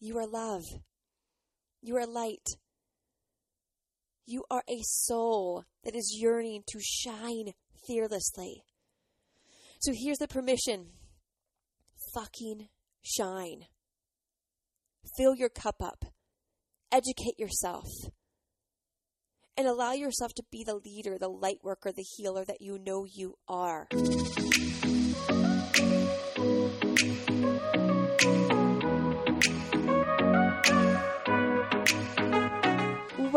You are love. You are light. You are a soul that is yearning to shine fearlessly. So here's the permission fucking shine. Fill your cup up. Educate yourself. And allow yourself to be the leader, the light worker, the healer that you know you are.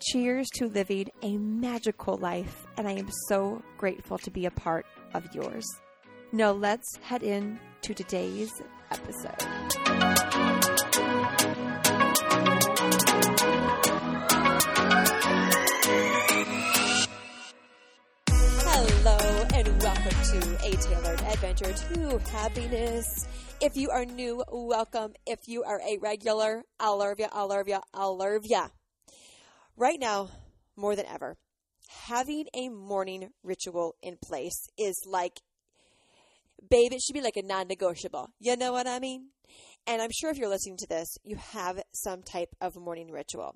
Cheers to living a magical life, and I am so grateful to be a part of yours. Now, let's head in to today's episode. Hello, and welcome to a tailored adventure to happiness. If you are new, welcome. If you are a regular, I'll love ya, I'll love ya, I'll love ya. Right now, more than ever, having a morning ritual in place is like, babe, it should be like a non negotiable. You know what I mean? And I'm sure if you're listening to this, you have some type of morning ritual.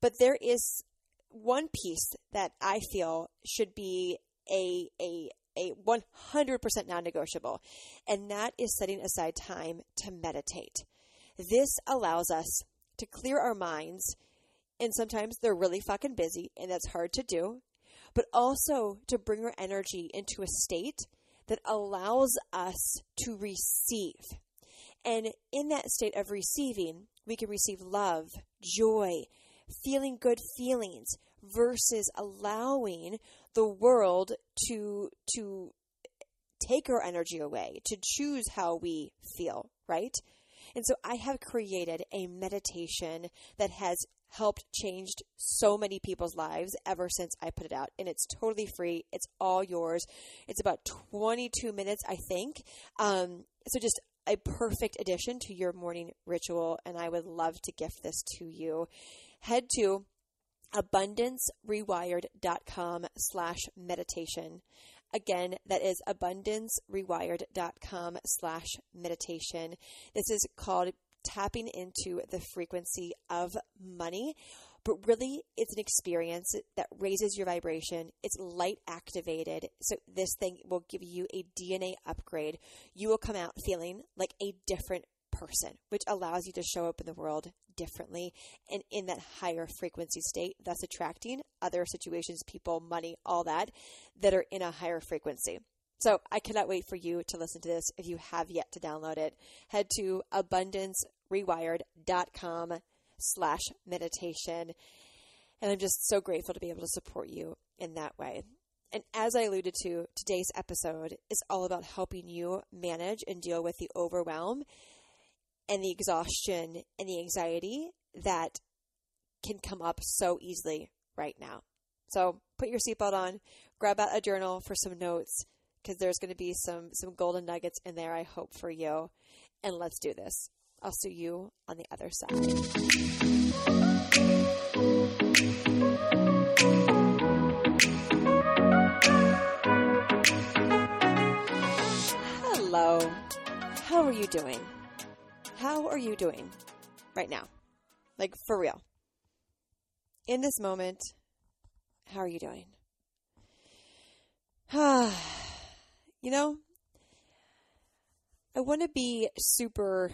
But there is one piece that I feel should be a, a, a 100% non negotiable, and that is setting aside time to meditate. This allows us to clear our minds and sometimes they're really fucking busy and that's hard to do, but also to bring our energy into a state that allows us to receive. And in that state of receiving, we can receive love, joy, feeling good feelings versus allowing the world to to take our energy away, to choose how we feel, right? And so I have created a meditation that has helped changed so many people's lives ever since I put it out. And it's totally free. It's all yours. It's about 22 minutes, I think. Um, so just a perfect addition to your morning ritual. And I would love to gift this to you. Head to abundancerewired.com slash meditation. Again, that is abundancerewired.com slash meditation. This is called tapping into the frequency of money. But really, it's an experience that raises your vibration. It's light activated. So, this thing will give you a DNA upgrade. You will come out feeling like a different person, which allows you to show up in the world differently and in that higher frequency state, thus attracting other situations, people, money, all that that are in a higher frequency. So I cannot wait for you to listen to this. If you have yet to download it, head to abundancerewired.com slash meditation. And I'm just so grateful to be able to support you in that way. And as I alluded to, today's episode is all about helping you manage and deal with the overwhelm and the exhaustion and the anxiety that can come up so easily right now. So put your seatbelt on, grab out a journal for some notes because there's going to be some some golden nuggets in there I hope for you. And let's do this. I'll see you on the other side. Hello. How are you doing? How are you doing right now? Like for real. In this moment, how are you doing? you know, I want to be super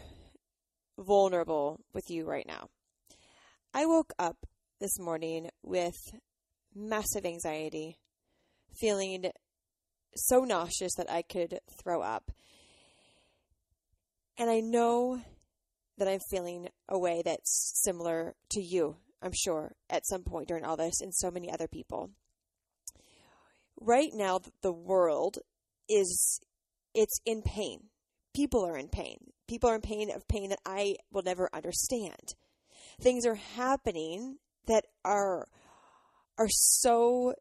vulnerable with you right now. I woke up this morning with massive anxiety, feeling so nauseous that I could throw up. And I know that I'm feeling a way that's similar to you, I'm sure, at some point during all this, and so many other people. Right now, the world is it's in pain. People are in pain. People are in pain of pain that I will never understand. Things are happening that are are so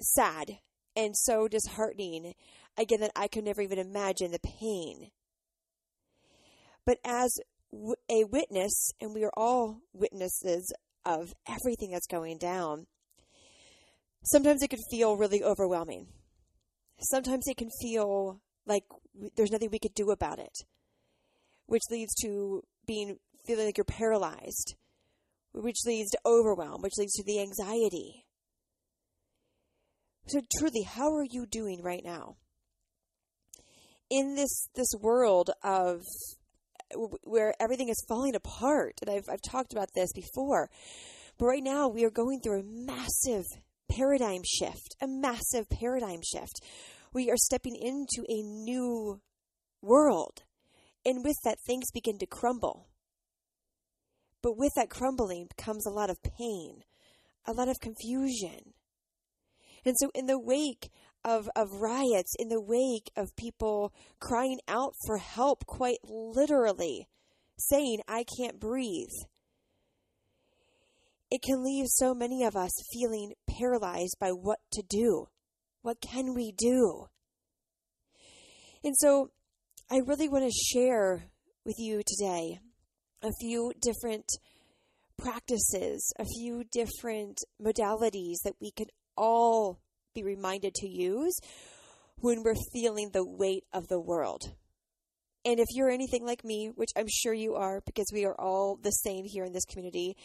sad and so disheartening again that I could never even imagine the pain. But as a witness, and we are all witnesses of everything that's going down, sometimes it can feel really overwhelming. Sometimes it can feel like there's nothing we could do about it, which leads to being feeling like you're paralyzed, which leads to overwhelm, which leads to the anxiety. So truly, how are you doing right now? In this this world of where everything is falling apart, and I've I've talked about this before, but right now we are going through a massive paradigm shift, a massive paradigm shift. We are stepping into a new world, and with that, things begin to crumble. But with that crumbling comes a lot of pain, a lot of confusion. And so, in the wake of, of riots, in the wake of people crying out for help, quite literally saying, I can't breathe, it can leave so many of us feeling paralyzed by what to do. What can we do? And so, I really want to share with you today a few different practices, a few different modalities that we can all be reminded to use when we're feeling the weight of the world. And if you're anything like me, which I'm sure you are because we are all the same here in this community,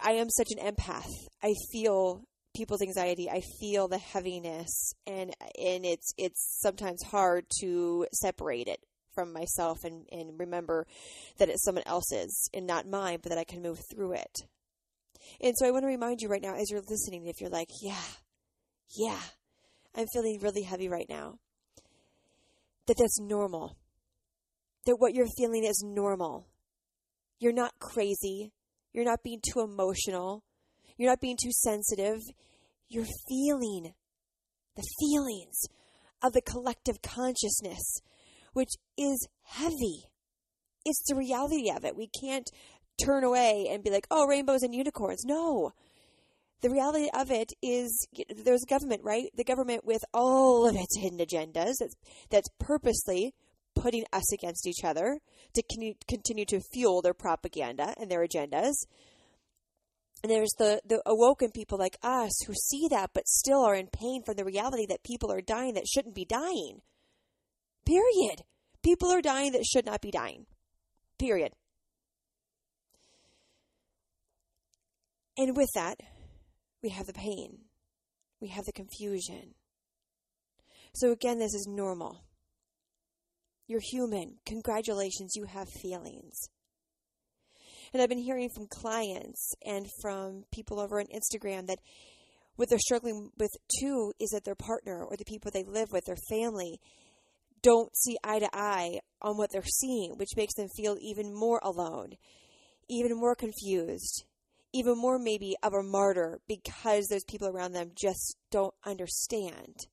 I am such an empath. I feel people's anxiety. I feel the heaviness and and it's it's sometimes hard to separate it from myself and, and remember that it's someone else's and not mine, but that I can move through it. And so I want to remind you right now, as you're listening, if you're like, yeah, yeah, I'm feeling really heavy right now, that that's normal. That what you're feeling is normal. You're not crazy. You're not being too emotional. You're not being too sensitive. You're feeling the feelings of the collective consciousness which is heavy. It's the reality of it. We can't turn away and be like, oh, rainbows and unicorns. No. The reality of it is there's government, right? The government with all of its hidden agendas that's, that's purposely putting us against each other to continue to fuel their propaganda and their agendas. And there's the, the awoken people like us who see that but still are in pain from the reality that people are dying that shouldn't be dying. Period. People are dying that should not be dying. Period. And with that, we have the pain. We have the confusion. So again, this is normal. You're human. Congratulations, you have feelings. And I've been hearing from clients and from people over on Instagram that what they're struggling with too is that their partner or the people they live with, their family, don't see eye to eye on what they're seeing, which makes them feel even more alone, even more confused, even more maybe of a martyr because those people around them just don't understand.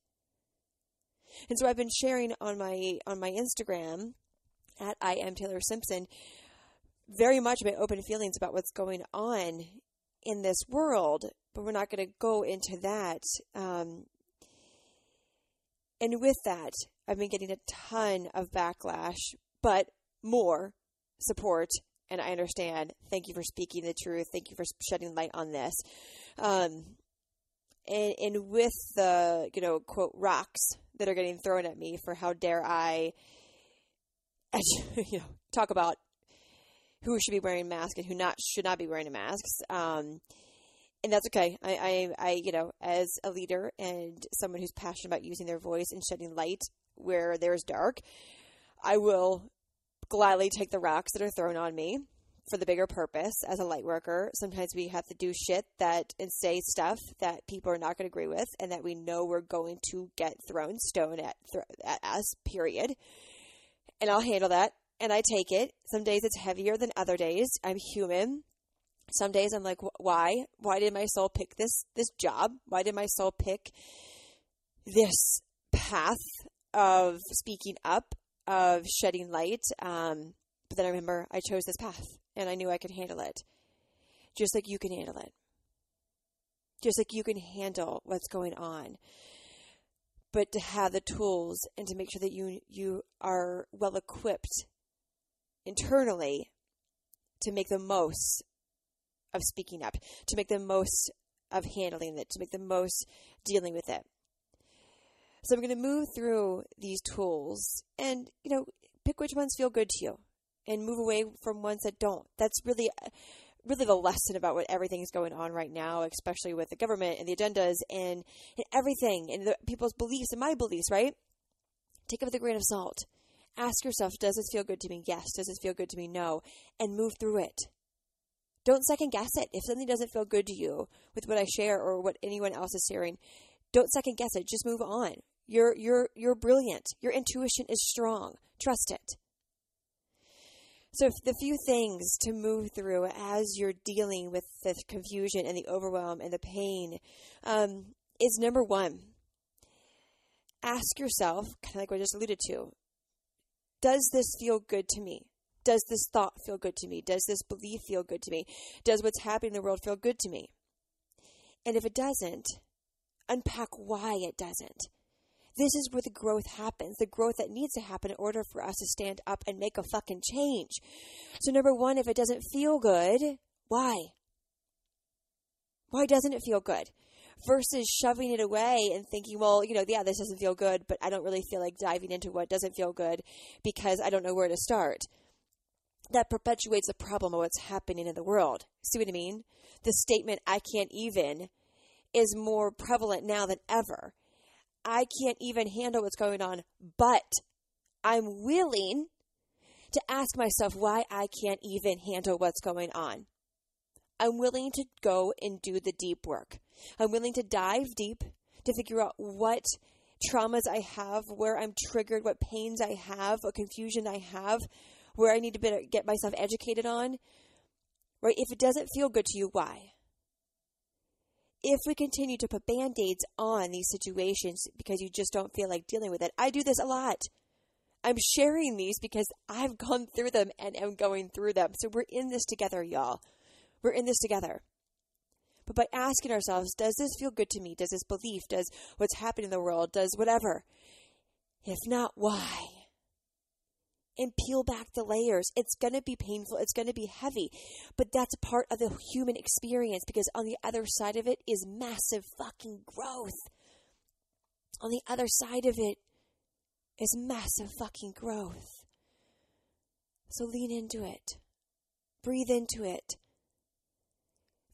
And so I've been sharing on my on my Instagram at I am Taylor Simpson very much my open feelings about what's going on in this world, but we're not going to go into that. Um, and with that, I've been getting a ton of backlash, but more support. And I understand. Thank you for speaking the truth. Thank you for shedding light on this. Um, and, and with the, you know, quote, rocks that are getting thrown at me for how dare I, you know, talk about who should be wearing masks and who not should not be wearing masks. Um, and that's okay. I, I, I, you know, as a leader and someone who's passionate about using their voice and shedding light where there's dark, I will gladly take the rocks that are thrown on me. for the bigger purpose as a light worker. Sometimes we have to do shit that and say stuff that people are not going to agree with and that we know we're going to get thrown stone at, at us, period. And I'll handle that and I take it. Some days it's heavier than other days. I'm human. Some days I'm like, why? Why did my soul pick this this job? Why did my soul pick this path of speaking up, of shedding light? Um, but then I remember I chose this path and I knew I could handle it. Just like you can handle it. Just like you can handle what's going on. But to have the tools and to make sure that you you are well equipped internally to make the most of speaking up, to make the most of handling it, to make the most dealing with it. So I'm going to move through these tools and, you know, pick which ones feel good to you and move away from ones that don't. That's really really the lesson about what everything's going on right now, especially with the government and the agendas and, and everything and the, people's beliefs and my beliefs, right? Take it with a grain of salt. Ask yourself, does this feel good to me? Yes. Does this feel good to me? No. And move through it. Don't second guess it. If something doesn't feel good to you with what I share or what anyone else is sharing, don't second guess it. Just move on. You're you're you're brilliant. Your intuition is strong. Trust it. So, the few things to move through as you're dealing with the confusion and the overwhelm and the pain um, is number one, ask yourself, kind of like what I just alluded to, does this feel good to me? Does this thought feel good to me? Does this belief feel good to me? Does what's happening in the world feel good to me? And if it doesn't, unpack why it doesn't. This is where the growth happens, the growth that needs to happen in order for us to stand up and make a fucking change. So, number one, if it doesn't feel good, why? Why doesn't it feel good? Versus shoving it away and thinking, well, you know, yeah, this doesn't feel good, but I don't really feel like diving into what doesn't feel good because I don't know where to start. That perpetuates the problem of what's happening in the world. See what I mean? The statement, I can't even, is more prevalent now than ever I can't even handle what's going on, but I'm willing to ask myself why I can't even handle what's going on. I'm willing to go and do the deep work. I'm willing to dive deep to figure out what traumas I have, where I'm triggered, what pains I have, what confusion I have, where I need to get myself educated on. Right? If it doesn't feel good to you, why? if we continue to put band aids on these situations because you just don't feel like dealing with it, I do this a lot. I'm sharing these because I've gone through them and am going through them. So we're in this together, y'all. We're in this together. But by asking ourselves, does this feel good to me? Does this belief, does what's happening in the world, does whatever? If not, why? and peel back the layers. It's going to be painful. It's going to be heavy. But that's part of the human experience because on the other side of it is massive fucking growth. On the other side of it is massive fucking growth. So lean into it. Breathe into it.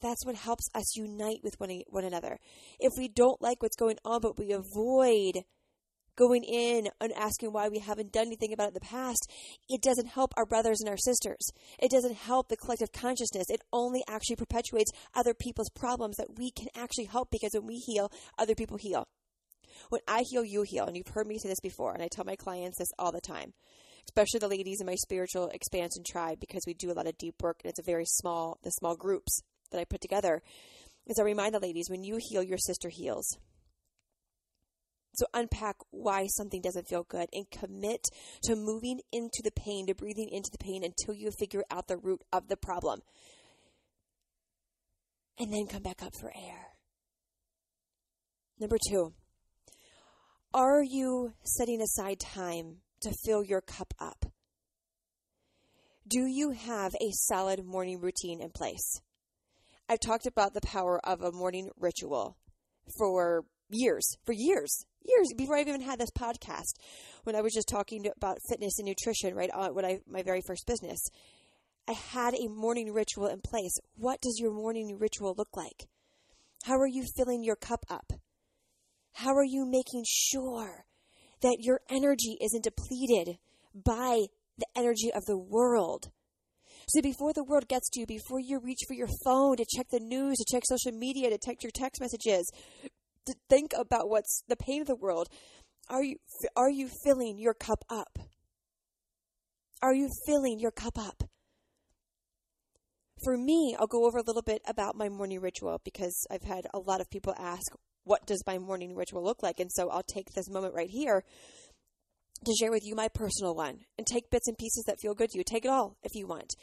That's what helps us unite with one, one another. If we don't like what's going on, but we avoid going in and asking why we haven't done anything about it in the past, it doesn't help our brothers and our sisters. It doesn't help the collective consciousness. It only actually perpetuates other people's problems that we can actually help because when we heal, other people heal. When I heal, you heal. And you've heard me say this before, and I tell my clients this all the time, especially the ladies in my spiritual expansion tribe, because we do a lot of deep work and it's a very small, the small groups that I put together. Is I remind the ladies, when you heal, your sister heals. So unpack why something doesn't feel good and commit to moving into the pain, to breathing into the pain until you figure out the root of the problem. And then come back up for air. Number two, are you setting aside time to fill your cup up? Do you have a solid morning routine in place? I've talked about the power of a morning ritual for years, for years, years before I've even had this podcast. When I was just talking about fitness and nutrition, right? Uh, when I my very first business, I had a morning ritual in place. What does your morning ritual look like? How are you filling your cup up? How are you making sure that your energy isn't depleted by the energy of the world? So before the world gets to you, before you reach for your phone to check the news, to check social media, to check your text messages, to think about what's the pain of the world, are you are you filling your cup up? Are you filling your cup up? For me, I'll go over a little bit about my morning ritual because I've had a lot of people ask, what does my morning ritual look like? And so I'll take this moment right here to share with you my personal one and take bits and pieces that feel good to you. Take it all if you want.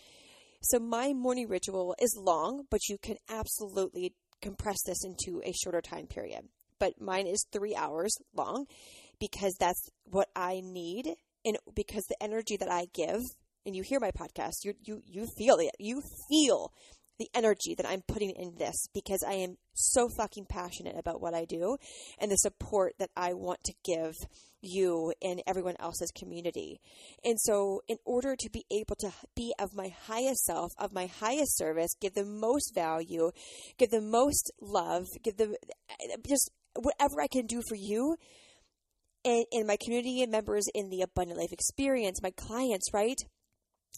So, my morning ritual is long, but you can absolutely compress this into a shorter time period. But mine is three hours long because that's what I need and because the energy that I give and you hear my podcast, you you you feel it. You feel the energy that I'm putting in this because I am so fucking passionate about what I do and the support that I want to give you and everyone else's community. And so, in order to be able to be of my highest self, of my highest service, give the most value, give the most love, give the just whatever I can do for you and, and my community and members in the abundant life experience, my clients, right?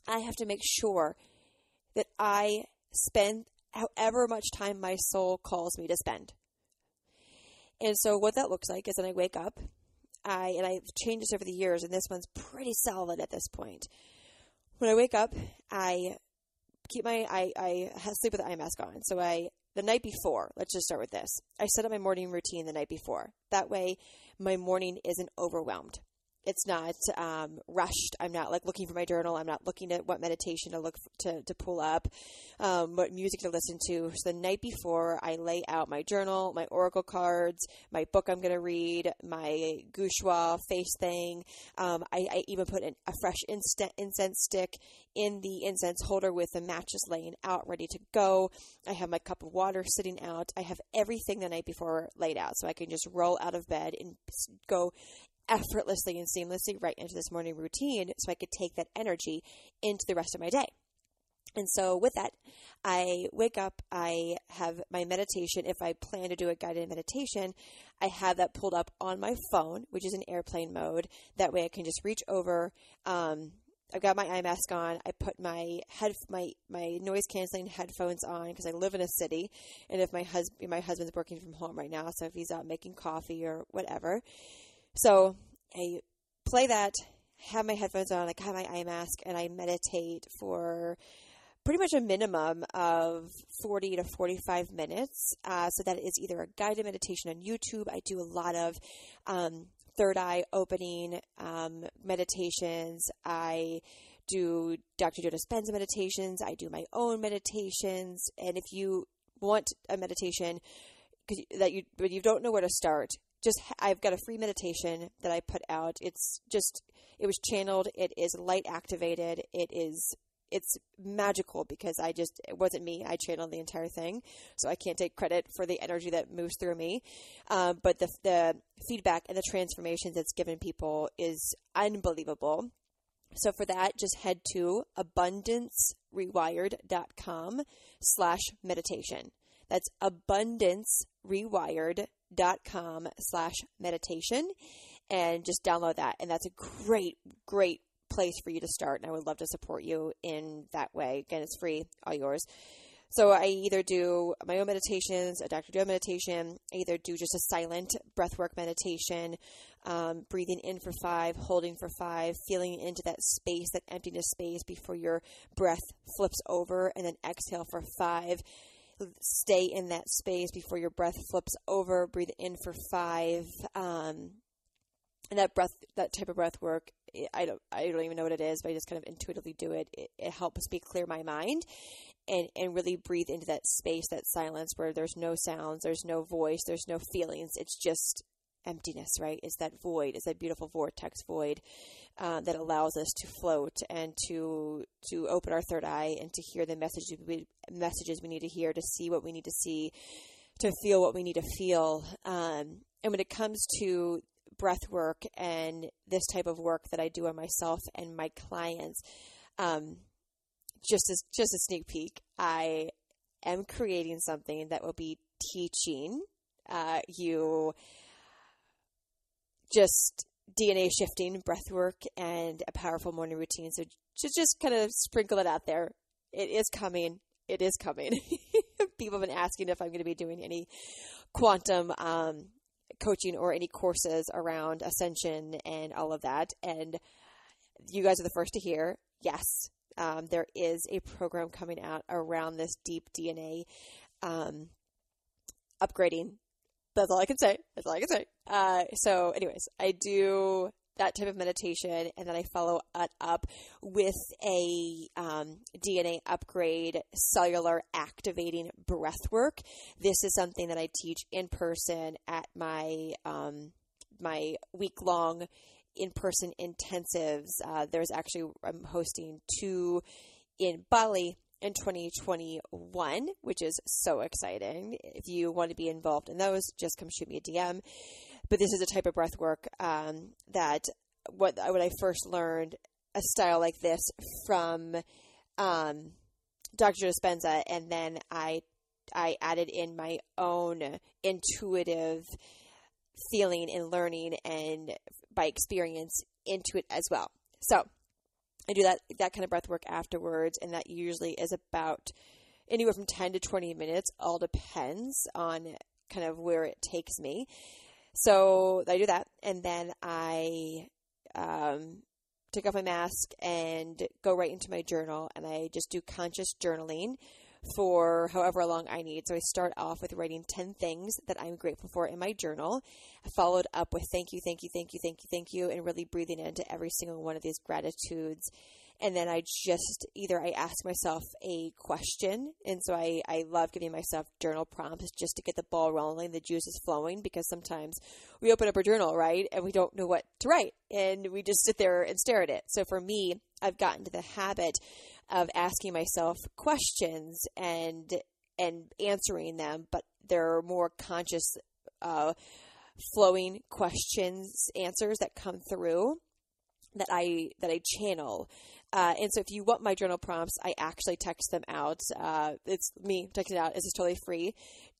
I have to make sure that I spend however much time my soul calls me to spend. And so what that looks like is when I wake up, I and I've changed this over the years, and this one's pretty solid at this point. When I wake up, I keep my I, I sleep with the eye mask on. So I the night before, let's just start with this. I set up my morning routine the night before. That way my morning isn't overwhelmed it's not um, rushed. I'm not like looking for my journal. I'm not looking at what meditation to look to, to pull up, um, what music to listen to. So the night before, I lay out my journal, my oracle cards, my book I'm going to read, my gua sha face thing. Um, I, I, even put an, a fresh incense stick in the incense holder with the matches laying out, ready to go. I have my cup of water sitting out. I have everything the night before laid out, so I can just roll out of bed and go effortlessly and seamlessly right into this morning routine so I could take that energy into the rest of my day. And so, with that, I wake up, I have my meditation. If I plan to do a guided meditation, I have that pulled up on my phone, which is in airplane mode. That way, I can just reach over. Um, I've got my eye mask on. I put my head my my noise canceling headphones on because I live in a city, and if my husband my husband's working from home right now, so if he's out making coffee or whatever, so I play that, have my headphones on, I have my eye mask, and I meditate for pretty much a minimum of 40 to 45 minutes. Uh, so that is either a guided meditation on YouTube. I do a lot of um, third eye opening um, meditations. I do Dr. Joe Dispenza meditations. I do my own meditations. And if you want a meditation that you but you don't know where to start, just I've got a free meditation that I put out. It's just it was channeled. It is light activated. It is it's magical because I just it wasn't me. I channeled the entire thing, so I can't take credit for the energy that moves through me. Um, but the the feedback and the transformations it's given people is unbelievable. So for that, just head to abundancerewired.com slash meditation. That's abundancerewired.com dot com slash meditation and just download that. And that's a great, great place for you to start. And I would love to support you in that way. Again, it's free, all yours. So I either do my own meditations, a Dr. Joe meditation, I either do just a silent breathwork meditation, um, breathing in for five, holding for five, feeling into that space, that emptiness space before your breath flips over, and then exhale for five stay in that space before your breath flips over. Breathe in for five. Um, and that breath, that type of breath work, I don't, I don't even know what it is, but I just kind of intuitively do it. It, it helps me clear my mind and, and really breathe into that space, that silence where there's no sounds, there's no voice, there's no feelings. It's just emptiness, right? Is that void, is that beautiful vortex void uh, that allows us to float and to to open our third eye and to hear the messages we, messages we need to hear, to see what we need to see, to feel what we need to feel. Um, and when it comes to breath work and this type of work that I do on myself and my clients, um, just as just a sneak peek, I am creating something that will be teaching uh, you just DNA shifting, breath work, and a powerful morning routine. So just, just kind of sprinkle it out there. it is coming. It is coming. People have been asking if I'm going to be doing any quantum um, coaching or any courses around ascension and all of that. And you guys are the first to hear. Yes, um, there is a program coming out around this deep DNA um, upgrading. That's all I can say. That's all I can say. Uh, so, anyways, I do that type of meditation, and then I follow it up with a um, DNA upgrade, cellular activating breath work. This is something that I teach in person at my um, my week long in person intensives. Uh, there's actually I'm hosting two in Bali in 2021, which is so exciting. If you want to be involved in those, just come shoot me a DM. But this is a type of breath work um, that what when I first learned a style like this from um, Dr. Dispenza, and then I I added in my own intuitive feeling and learning and by experience into it as well. So I do that that kind of breath work afterwards, and that usually is about anywhere from ten to twenty minutes. All depends on kind of where it takes me. So I do that, and then I um, take off my mask and go right into my journal, and I just do conscious journaling for however long I need. So I start off with writing 10 things that I'm grateful for in my journal, followed up with thank you, thank you, thank you, thank you, thank you, and really breathing into every single one of these gratitudes and then I just either I ask myself a question, and so I, I love giving myself journal prompts just to get the ball rolling, the juices flowing, because sometimes we open up our journal, right, and we don't know what to write, and we just sit there and stare at it. So for me, I've gotten to the habit of asking myself questions and and answering them, but they're more conscious, uh, flowing questions, answers that come through that I that I channel uh, and so if you want my journal prompts, I actually text them out. Uh, it's me texting out. This is totally free.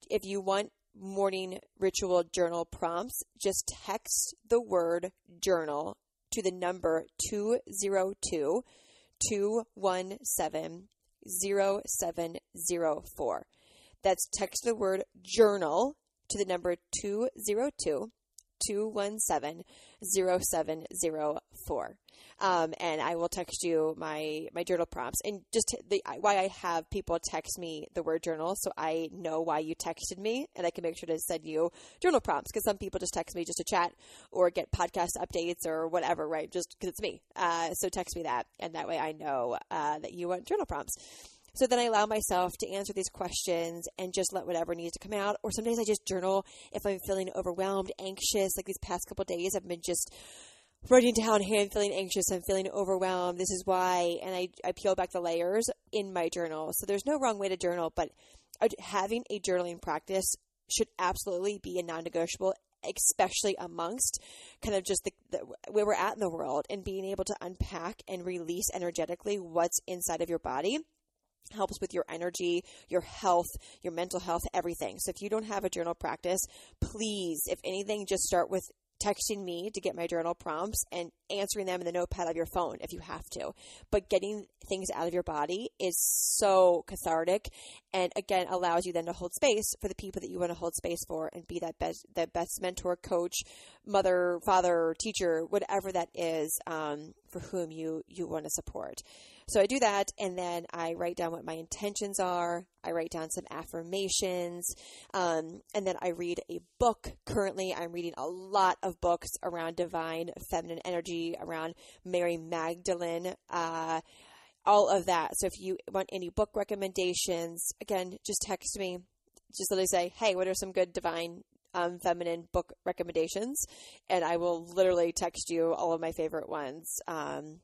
If you want morning ritual journal prompts, just text the word journal to the number 202 217 0704. That's text the word journal to the number 202 217 0704 um, and I will text you my my journal prompts. And just the why I have people text me the word journal so I know why you texted me and I can make sure to send you journal prompts because some people just text me just to chat or get podcast updates or whatever right? Just because it's me. Uh, so text me that and that way I know uh, that you want journal prompts. So then I allow myself to answer these questions and just let whatever needs to come out. Or some days I just journal if I'm feeling overwhelmed, anxious. Like these past couple days, I've been just writing down, hey, I'm feeling anxious, I'm feeling overwhelmed, this is why, and I, I peel back the layers in my journal. So there's no wrong way to journal, but having a journaling practice should absolutely be a non negotiable, especially amongst kind of just the, the, where we're at in the world and being able to unpack and release energetically what's inside of your body helps with your energy, your health, your mental health, everything. So if you don't have a journal practice, please, if anything, just start with texting me to get my journal prompts and answering them in the notepad of your phone if you have to. But getting things out of your body is so cathartic and again allows you then to hold space for the people that you want to hold space for and be that best that best mentor, coach, mother, father, teacher, whatever that is um, for whom you you want to support. So I do that, and then I write down what my intentions are. I write down some affirmations, um, and then I read a book. Currently, I'm reading a lot of books around divine feminine energy, around Mary Magdalene. Uh, all of that. So if you want any book recommendations, again, just text me. Just literally say, hey, what are some good divine um, feminine book recommendations? And I will literally text you all of my favorite ones. Um,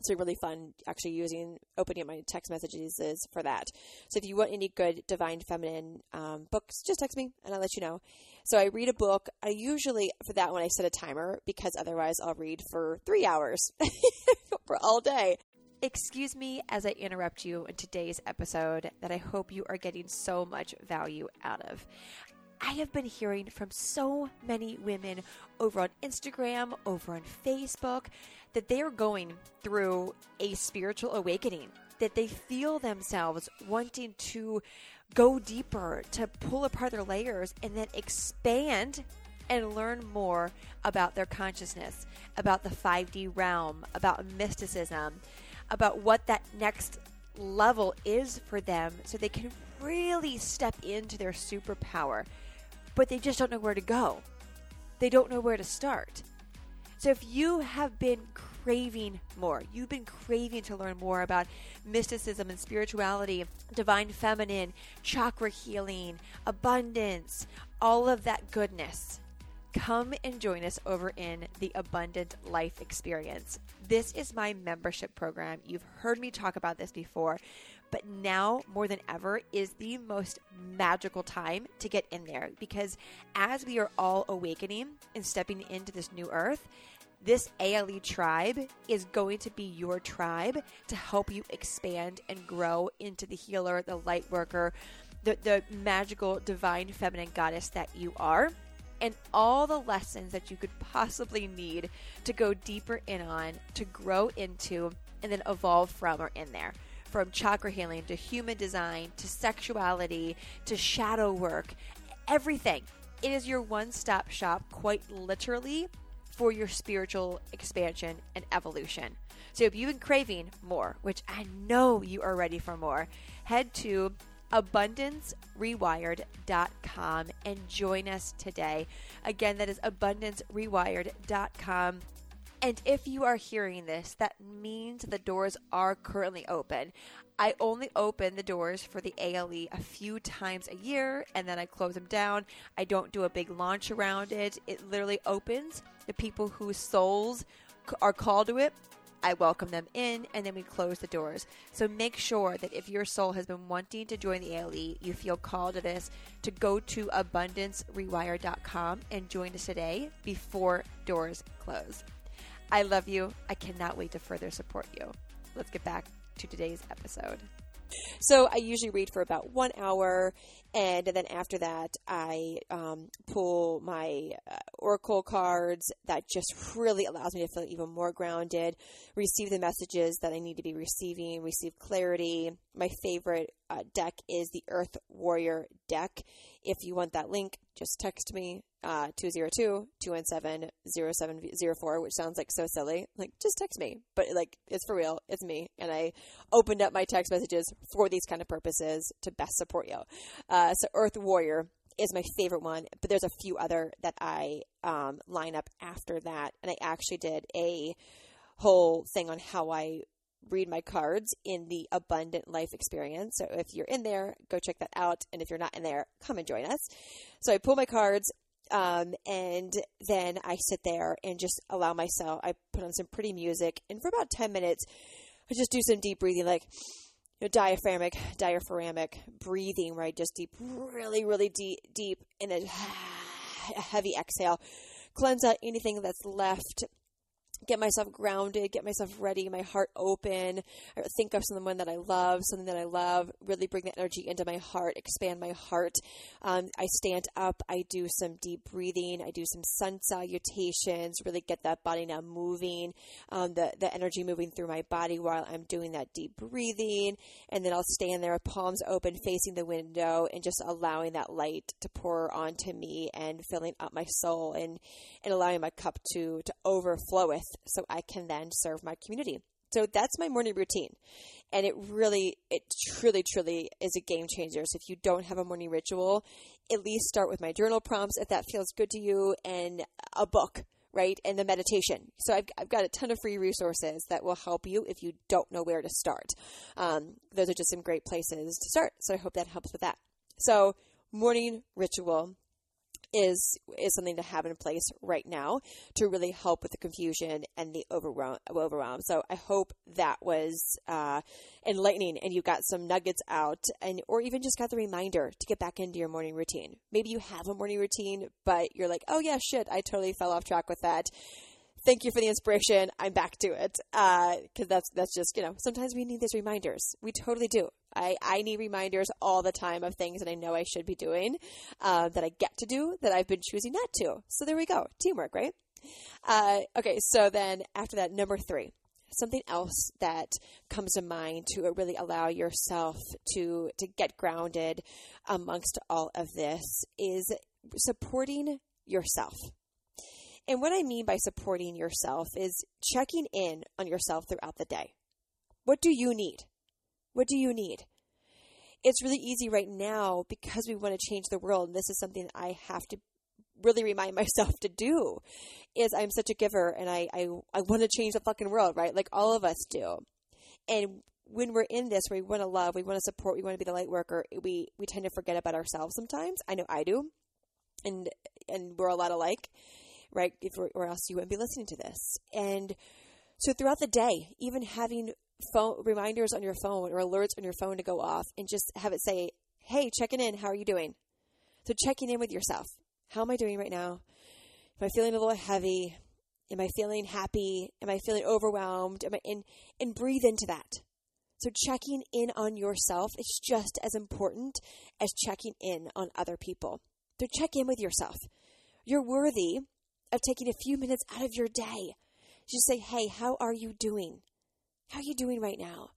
it's really fun actually using opening up my text messages is for that. So if you want any good divine feminine um, books, just text me and I'll let you know. So I read a book. I usually for that one I set a timer because otherwise I'll read for three hours for all day. Excuse me as I interrupt you in today's episode that I hope you are getting so much value out of. I have been hearing from so many women over on Instagram, over on Facebook, that they are going through a spiritual awakening. that they feel themselves wanting to go deeper, to pull apart their layers, and then expand and learn more about their consciousness, about the 5D realm, about mysticism, about what that next level is for them so they can really step into their superpower. But they just don't know where to go. They don't know where to start. So if you have been craving more, you've been craving to learn more about mysticism and spirituality, divine feminine, chakra healing, abundance, all of that goodness, come and join us over in the Abundant Life Experience. This is my membership program. You've heard me talk about this before, but now more than ever is the most magical time to get in there because as we are all awakening and stepping into this new earth, this ALE tribe is going to be your tribe to help you expand and grow into the healer, the light worker, the, the magical divine feminine goddess that you are and all the lessons that you could possibly need to go deeper in on, to grow into, and then evolve from are in there. From chakra healing to human design to sexuality to shadow work, everything. It is your one stop shop, quite literally, for your spiritual expansion and evolution. So if you've been craving more, which I know you are ready for more, head to abundancerewired.com and join us today. Again, that is abundancerewired.com. And if you are hearing this, that means the doors are currently open. I only open the doors for the ALE a few times a year and then I close them down. I don't do a big launch around it. It literally opens the people whose souls are called to it I welcome them in, and then we close the doors. So make sure that if your soul has been wanting to join the ALE, you feel called to this, to go to abundancerewired.com and join us today before doors close. I love you. I cannot wait to further support you. Let's get back to today's episode. So I usually read for about one hour, and then after that, I um, pull my uh, oracle cards. That just really allows me to feel even more grounded, receive the messages that I need to be receiving, receive clarity. My favorite uh, deck is the Earth Warrior deck. If you want that link, just text me uh, 202-217-0704, which sounds like so silly. Like, just text me. But, like, it's for real. It's me. And I opened up my text messages for these kind of purposes to best support you. Uh, so, Earth Warrior is my favorite one, but there's a few other that I um, line up after that. And I actually did a whole thing on how I read my cards in the Abundant Life Experience. So if you're in there, go check that out. And if you're not in there, come and join us. So I pull my cards um, and then I sit there and just allow myself, I put on some pretty music. And for about 10 minutes, I just do some deep breathing, like you know, diaphragmic, diaphragmic breathing, right? Just deep, really, really deep, deep, and a, a heavy exhale. Cleanse out anything that's left get myself grounded, get myself ready, my heart open, think of someone that I love, something that I love, really bring that energy into my heart, expand my heart. Um, I stand up, I do some deep breathing, I do some sun salutations, really get that body now moving, um, the, the energy moving through my body while I'm doing that deep breathing. And then I'll stand there, palms open, facing the window, and just allowing that light to pour onto me and filling up my soul and, and allowing my cup to, to overflow with so I can then serve my community. So that's my morning routine. And it really, it truly, truly is a game changer. So if you don't have a morning ritual, at least start with my journal prompts if that feels good to you and a book, right? And the meditation. So I've, I've got a ton of free resources that will help you if you don't know where to start. Um, those are just some great places to start. So I hope that helps with that. So morning ritual is is something to have in place right now to really help with the confusion and the overwhelm. overwhelm. So I hope that was uh, enlightening and you got some nuggets out, and or even just got the reminder to get back into your morning routine. Maybe you have a morning routine, but you're like, oh yeah, shit, I totally fell off track with that thank you for the inspiration. I'm back to it because uh, that's that's just you know sometimes we need these reminders. We totally do. I I need reminders all the time of things that I know I should be doing, uh, that I get to do that I've been choosing not to. So there we go, teamwork, right? Uh, okay, so then after that, number three, something else that comes to mind to really allow yourself to to get grounded amongst all of this is supporting yourself. And what I mean by supporting yourself is checking in on yourself throughout the day. What do you need? What do you need? It's really easy right now because we want to change the world. And this is something I have to really remind myself to do is I'm such a giver and I, I, I want to change the fucking world, right? Like all of us do. And when we're in this, where we want to love, we want to support, we want to be the light worker, we, we tend to forget about ourselves sometimes. I know I do. And, and we're a lot alike, right? If or else you wouldn't be listening to this. And so throughout the day, even having phone reminders on your phone or alerts on your phone to go off and just have it say, Hey, checking in. How are you doing? So checking in with yourself. How am I doing right now? Am I feeling a little heavy? Am I feeling happy? Am I feeling overwhelmed? Am I in and breathe into that. So checking in on yourself is just as important as checking in on other people. So check in with yourself. You're worthy of taking a few minutes out of your day. Just say, hey, how are you doing? How are you doing right now?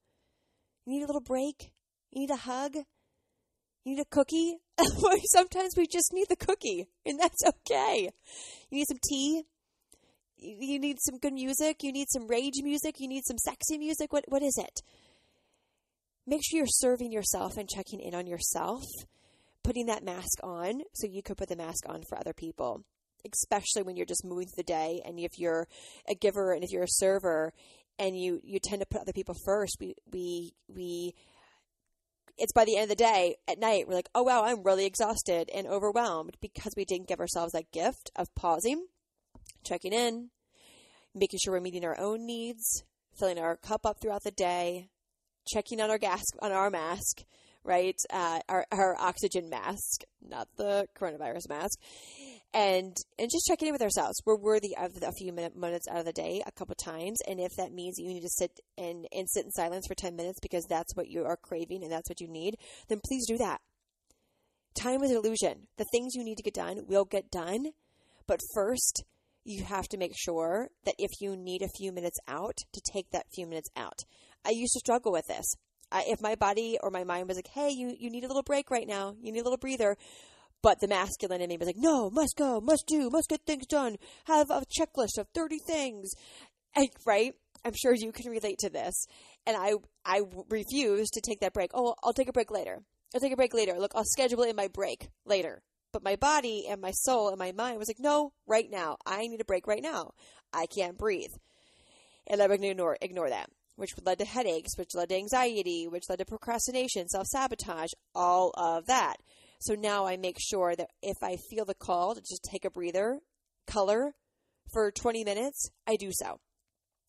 You need a little break? You need a hug? You need a cookie? Sometimes we just need the cookie, and that's okay. You need some tea? You need some good music? You need some rage music? You need some sexy music? What, what is it? Make sure you're serving yourself and checking in on yourself, putting that mask on so you could put the mask on for other people, especially when you're just moving through the day. And if you're a giver and if you're a server and you, you tend to put other people first, we, we, we, it's by the end of the day at night we're like oh wow i'm really exhausted and overwhelmed because we didn't give ourselves that gift of pausing checking in making sure we're meeting our own needs filling our cup up throughout the day checking on our gas on our mask right uh, our, our oxygen mask not the coronavirus mask and and just checking in with ourselves. We're worthy of a few minute, minutes out of the day, a couple times, and if that means you need to sit and and sit in silence for ten minutes because that's what you are craving and that's what you need, then please do that. Time is an illusion. The things you need to get done will get done, but first you have to make sure that if you need a few minutes out, to take that few minutes out. I used to struggle with this. I, if my body or my mind was like, "Hey, you you need a little break right now. You need a little breather," But the masculine in me was like, no, must go, must do, must get things done, have a checklist of 30 things. And, right? I'm sure you can relate to this. And I, I refused to take that break. Oh, I'll take a break later. I'll take a break later. Look, I'll schedule in my break later. But my body and my soul and my mind was like, no, right now. I need a break right now. I can't breathe. And I would ignore, ignore that, which would led to headaches, which led to anxiety, which led to procrastination, self sabotage, all of that. So now I make sure that if I feel the call to just take a breather, color for 20 minutes, I do so.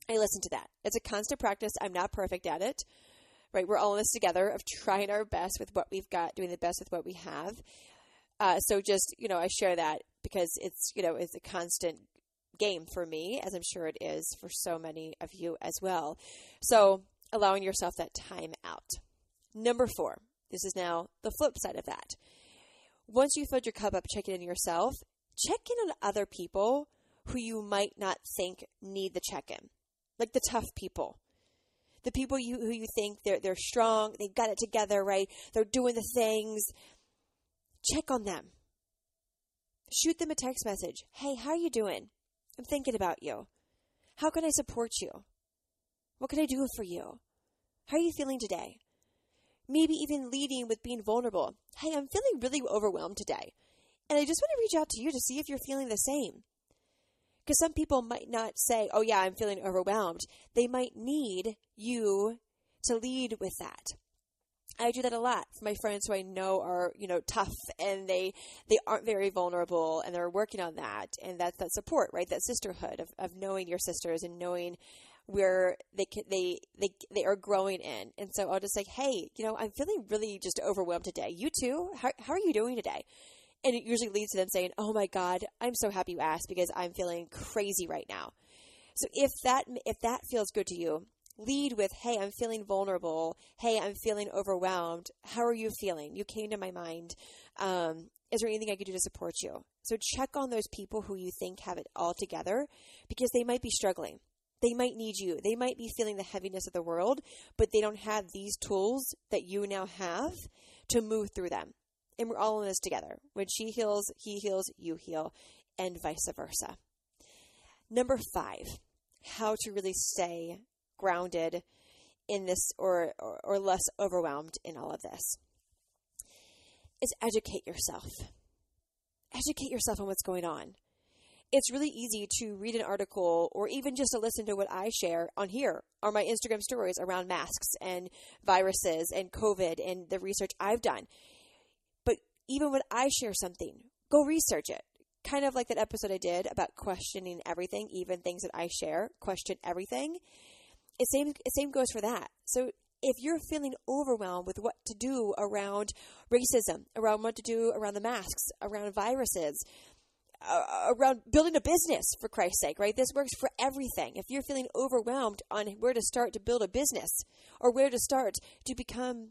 I listen to that. It's a constant practice. I'm not perfect at it. Right? We're all in this together of trying our best with what we've got, doing the best with what we have. Uh, so just, you know, I share that because it's, you know, it's a constant game for me, as I'm sure it is for so many of you as well. So allowing yourself that time out. Number four, this is now the flip side of that once you filled your cup up, check in yourself. Check in on other people who you might not think need the check in, like the tough people. The people you, who you think they're, they're strong, they've got it together, right? They're doing the things. Check on them. Shoot them a text message. Hey, how are you doing? I'm thinking about you. How can I support you? What can I do for you? How are you feeling today? Maybe even leading with being vulnerable. Hey, I'm feeling really overwhelmed today. And I just want to reach out to you to see if you're feeling the same. Because some people might not say, oh, yeah, I'm feeling overwhelmed. They might need you to lead with that. I do that a lot for my friends who I know are, you know, tough and they they aren't very vulnerable and they're working on that and that's that support, right? That sisterhood of, of knowing your sisters and knowing where they can, they they they are growing in. And so I'll just say, hey, you know, I'm feeling really just overwhelmed today. You too? How how are you doing today? And it usually leads to them saying, "Oh my God, I'm so happy you asked because I'm feeling crazy right now." So if that if that feels good to you, lead with, "Hey, I'm feeling vulnerable. Hey, I'm feeling overwhelmed. How are you feeling? You came to my mind. Um, is there anything I could do to support you?" So check on those people who you think have it all together because they might be struggling they might need you. They might be feeling the heaviness of the world, but they don't have these tools that you now have to move through them. And we're all in this together. When she heals, he heals, you heal, and vice versa. Number five, how to really stay grounded in this or, or, or less overwhelmed in all of this is educate yourself. Educate yourself on what's going on it's really easy to read an article or even just to listen to what I share on here on my Instagram stories around masks and viruses and COVID and the research I've done. But even when I share something, go research it. Kind of like that episode I did about questioning everything, even things that I share, question everything. It same it same goes for that. So if you're feeling overwhelmed with what to do around racism, around what to do around the masks, around viruses, Uh, around building a business for Christ's sake, right? This works for everything. If you're feeling overwhelmed on where to start to build a business or where to start to become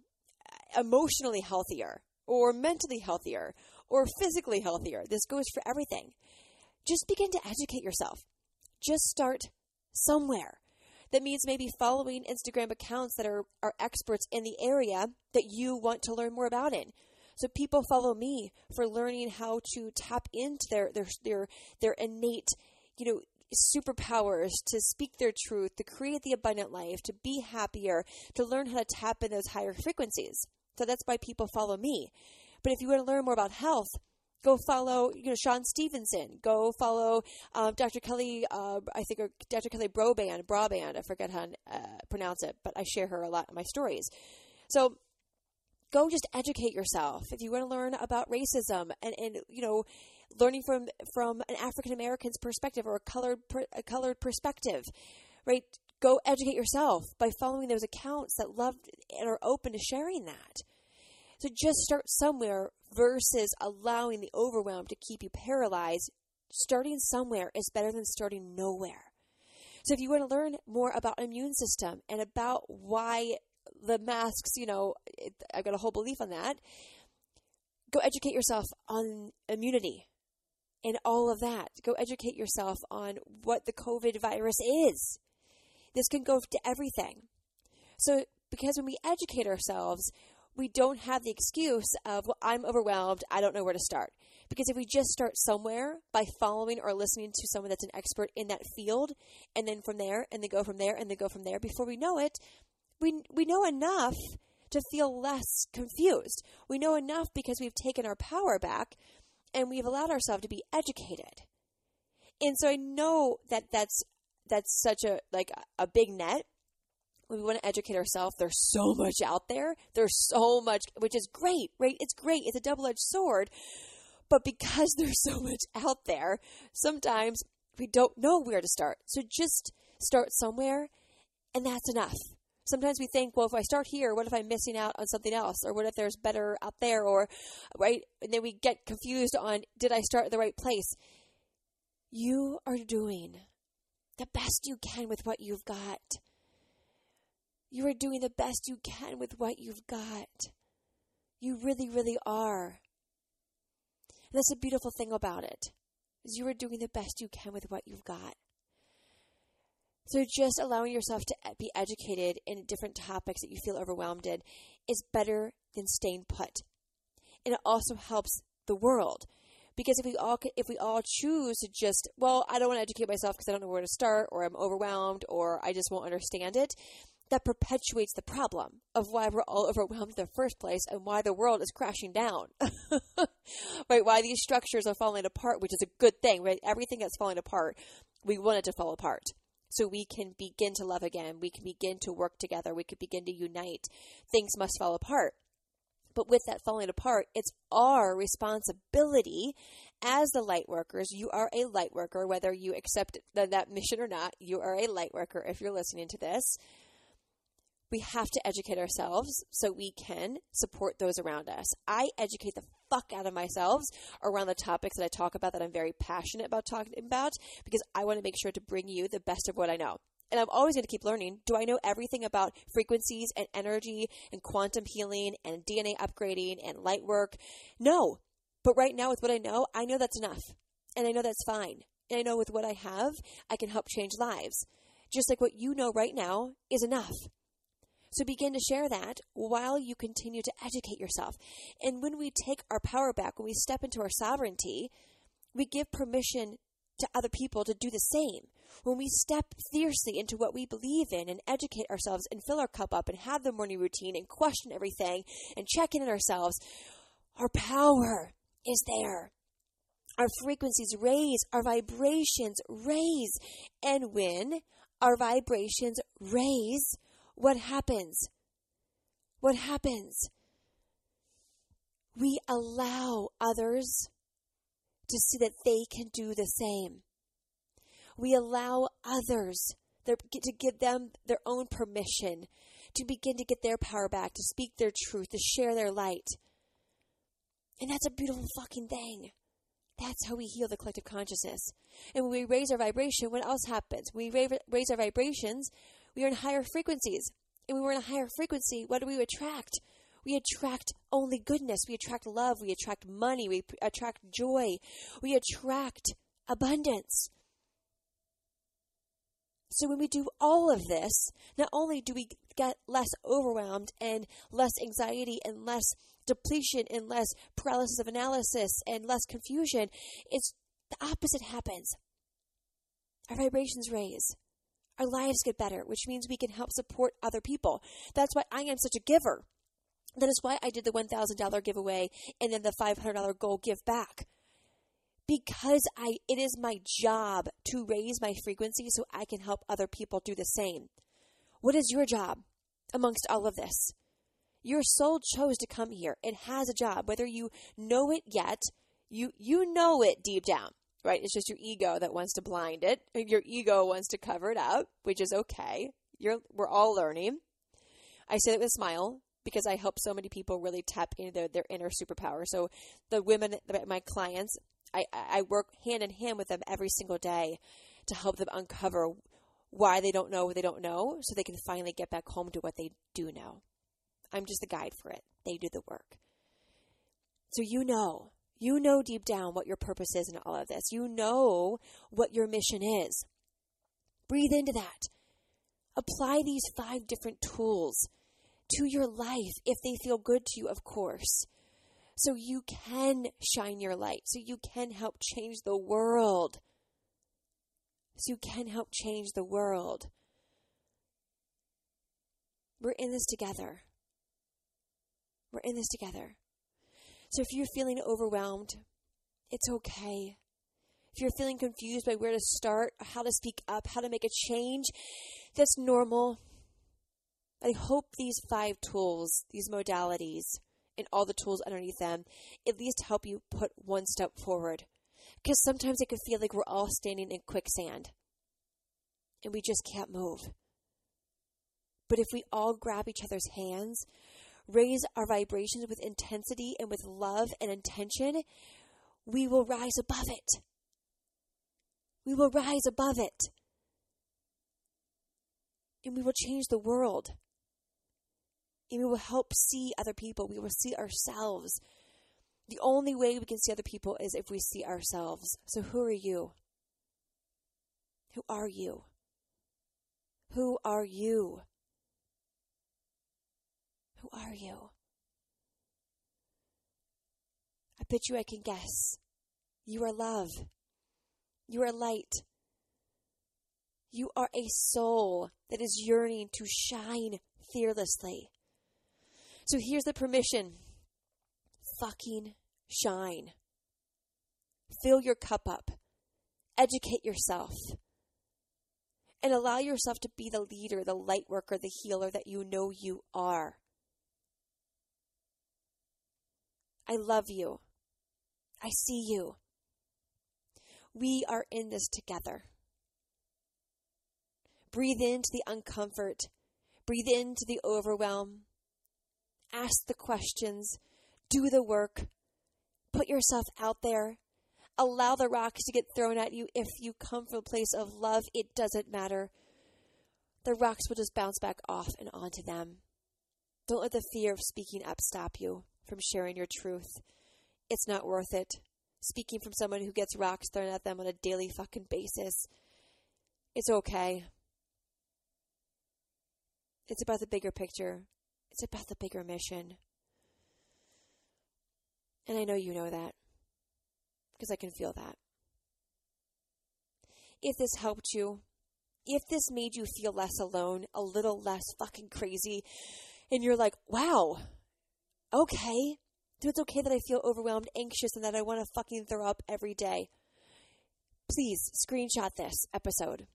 emotionally healthier or mentally healthier or physically healthier, this goes for everything. Just begin to educate yourself. Just start somewhere. That means maybe following Instagram accounts that are, are experts in the area that you want to learn more about in so people follow me for learning how to tap into their their their their innate, you know, superpowers to speak their truth, to create the abundant life, to be happier, to learn how to tap in those higher frequencies. So that's why people follow me. But if you want to learn more about health, go follow you know Shawn Stevenson. Go follow um, Dr. Kelly. Uh, I think or Dr. Kelly Broband. Broband. I forget how to uh, pronounce it, but I share her a lot in my stories. So go just educate yourself if you want to learn about racism and, and you know learning from from an African American's perspective or a colored a colored perspective, right? Go educate yourself by following those accounts that love and are open to sharing that. So just start somewhere versus allowing the overwhelm to keep you paralyzed. Starting somewhere is better than starting nowhere. So if you want to learn more about immune system and about why the masks, you know, it, I've got a whole belief on that. Go educate yourself on immunity and all of that. Go educate yourself on what the COVID virus is. This can go to everything. So, because when we educate ourselves, we don't have the excuse of, well, I'm overwhelmed, I don't know where to start. Because if we just start somewhere by following or listening to someone that's an expert in that field, and then from there, and then go from there, and then go from there, before we know it, we, we know enough to feel less confused. We know enough because we've taken our power back and we've allowed ourselves to be educated. And so I know that that's that's such a like a big net. We want to educate ourselves, there's so much out there. There's so much, which is great, right? It's great. It's a double-edged sword. But because there's so much out there, sometimes we don't know where to start. So just start somewhere, and that's enough sometimes we think, well, if I start here, what if I'm missing out on something else? Or what if there's better out there? Or, right? And then we get confused on, did I start at the right place? You are doing the best you can with what you've got. You are doing the best you can with what you've got. You really, really are. And that's a beautiful thing about it. Is you are doing the best you can with what you've got. So just allowing yourself to be educated in different topics that you feel overwhelmed in is better than staying put. And it also helps the world because if we all if we all choose to just well I don't want to educate myself because I don't know where to start or I'm overwhelmed or I just won't understand it that perpetuates the problem of why we're all overwhelmed in the first place and why the world is crashing down. right? Why these structures are falling apart, which is a good thing, right? Everything that's falling apart, we want it to fall apart so we can begin to love again. We can begin to work together. We can begin to unite. Things must fall apart. But with that falling apart, it's our responsibility as the light workers. You are a light worker, whether you accept that mission or not. You are a light worker if you're listening to this. We have to educate ourselves so we can support those around us. I educate the fuck out of myself around the topics that I talk about that I'm very passionate about talking about because I want to make sure to bring you the best of what I know. And I'm always going to keep learning. Do I know everything about frequencies and energy and quantum healing and DNA upgrading and light work? No. But right now, with what I know, I know that's enough. And I know that's fine. And I know with what I have, I can help change lives just like what you know right now is enough. So begin to share that while you continue to educate yourself. And when we take our power back, when we step into our sovereignty, we give permission to other people to do the same. When we step fiercely into what we believe in and educate ourselves and fill our cup up and have the morning routine and question everything and check in on ourselves, our power is there. Our frequencies raise, our vibrations raise. And when our vibrations raise, what happens? What happens? We allow others to see that they can do the same. We allow others to give them their own permission to begin to get their power back, to speak their truth, to share their light. And that's a beautiful fucking thing. That's how we heal the collective consciousness. And when we raise our vibration, what else happens? We raise our vibrations, we are in higher frequencies. And when we're in a higher frequency, what do we attract? We attract only goodness. We attract love. We attract money. We attract joy. We attract abundance. So when we do all of this, not only do we get less overwhelmed and less anxiety and less depletion and less paralysis of analysis and less confusion, it's the opposite happens. Our vibrations raise our lives get better, which means we can help support other people. That's why I am such a giver. That is why I did the $1,000 giveaway and then the $500 goal give back. Because I it is my job to raise my frequency so I can help other people do the same. What is your job amongst all of this? Your soul chose to come here. It has a job whether you know it yet, you you know it deep down right? It's just your ego that wants to blind it. Your ego wants to cover it up, which is okay. You're, we're all learning. I say that with a smile because I help so many people really tap into their, their inner superpower. So the women, my clients, I, I work hand in hand with them every single day to help them uncover why they don't know what they don't know so they can finally get back home to what they do know. I'm just the guide for it. They do the work. So you know you know deep down what your purpose is in all of this. You know what your mission is. Breathe into that. Apply these five different tools to your life if they feel good to you, of course. So you can shine your light, so you can help change the world. So you can help change the world. We're in this together. We're in this together. So if you're feeling overwhelmed, it's okay. If you're feeling confused by where to start, how to speak up, how to make a change, that's normal. I hope these five tools, these modalities, and all the tools underneath them at least help you put one step forward. Because sometimes it can feel like we're all standing in quicksand and we just can't move. But if we all grab each other's hands, raise our vibrations with intensity and with love and intention, we will rise above it. We will rise above it. And we will change the world. And we will help see other people. We will see ourselves. The only way we can see other people is if we see ourselves. So, who are you? Who are you? Who are you? Who are you? I bet you I can guess. You are love. You are light. You are a soul that is yearning to shine fearlessly. So here's the permission fucking shine. Fill your cup up. Educate yourself. And allow yourself to be the leader, the light worker, the healer that you know you are. I love you. I see you. We are in this together. Breathe into the uncomfort. Breathe into the overwhelm. Ask the questions. Do the work. Put yourself out there. Allow the rocks to get thrown at you. If you come from a place of love, it doesn't matter. The rocks will just bounce back off and onto them. Don't let the fear of speaking up stop you from sharing your truth. It's not worth it. Speaking from someone who gets rocks thrown at them on a daily fucking basis. It's okay. It's about the bigger picture. It's about the bigger mission. And I know you know that because I can feel that. If this helped you, if this made you feel less alone, a little less fucking crazy, and you're like, wow, okay, it's okay that I feel overwhelmed, anxious, and that I want to fucking throw up every day. Please screenshot this episode.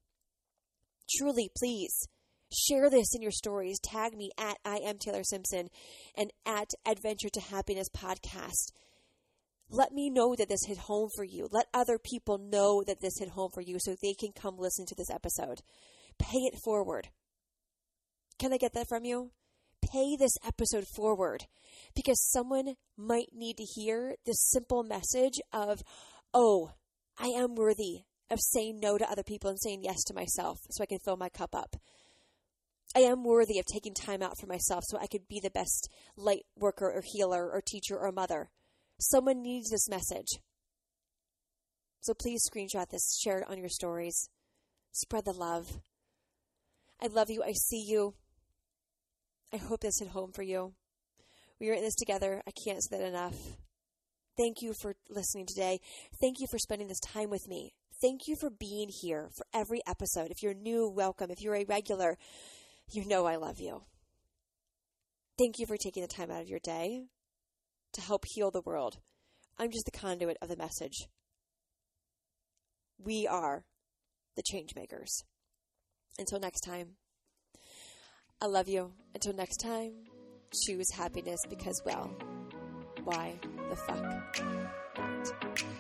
Truly, please share this in your stories. Tag me at I am Taylor Simpson and at Adventure to Happiness podcast. Let me know that this hit home for you. Let other people know that this hit home for you so they can come listen to this episode. Pay it forward. Can I get that from you? Pay this episode forward because someone might need to hear this simple message of, oh, I am worthy of saying no to other people and saying yes to myself so I can fill my cup up. I am worthy of taking time out for myself so I could be the best light worker or healer or teacher or mother. Someone needs this message. So please screenshot this, share it on your stories. Spread the love. I love you. I see you. I hope this hit home for you. We are in this together. I can't say that enough. Thank you for listening today. Thank you for spending this time with me. Thank you for being here for every episode. If you're new, welcome. If you're a regular, you know I love you. Thank you for taking the time out of your day to help heal the world. I'm just the conduit of the message. We are the change makers. Until next time, I love you. Until next time, choose happiness because, well, why the fuck not?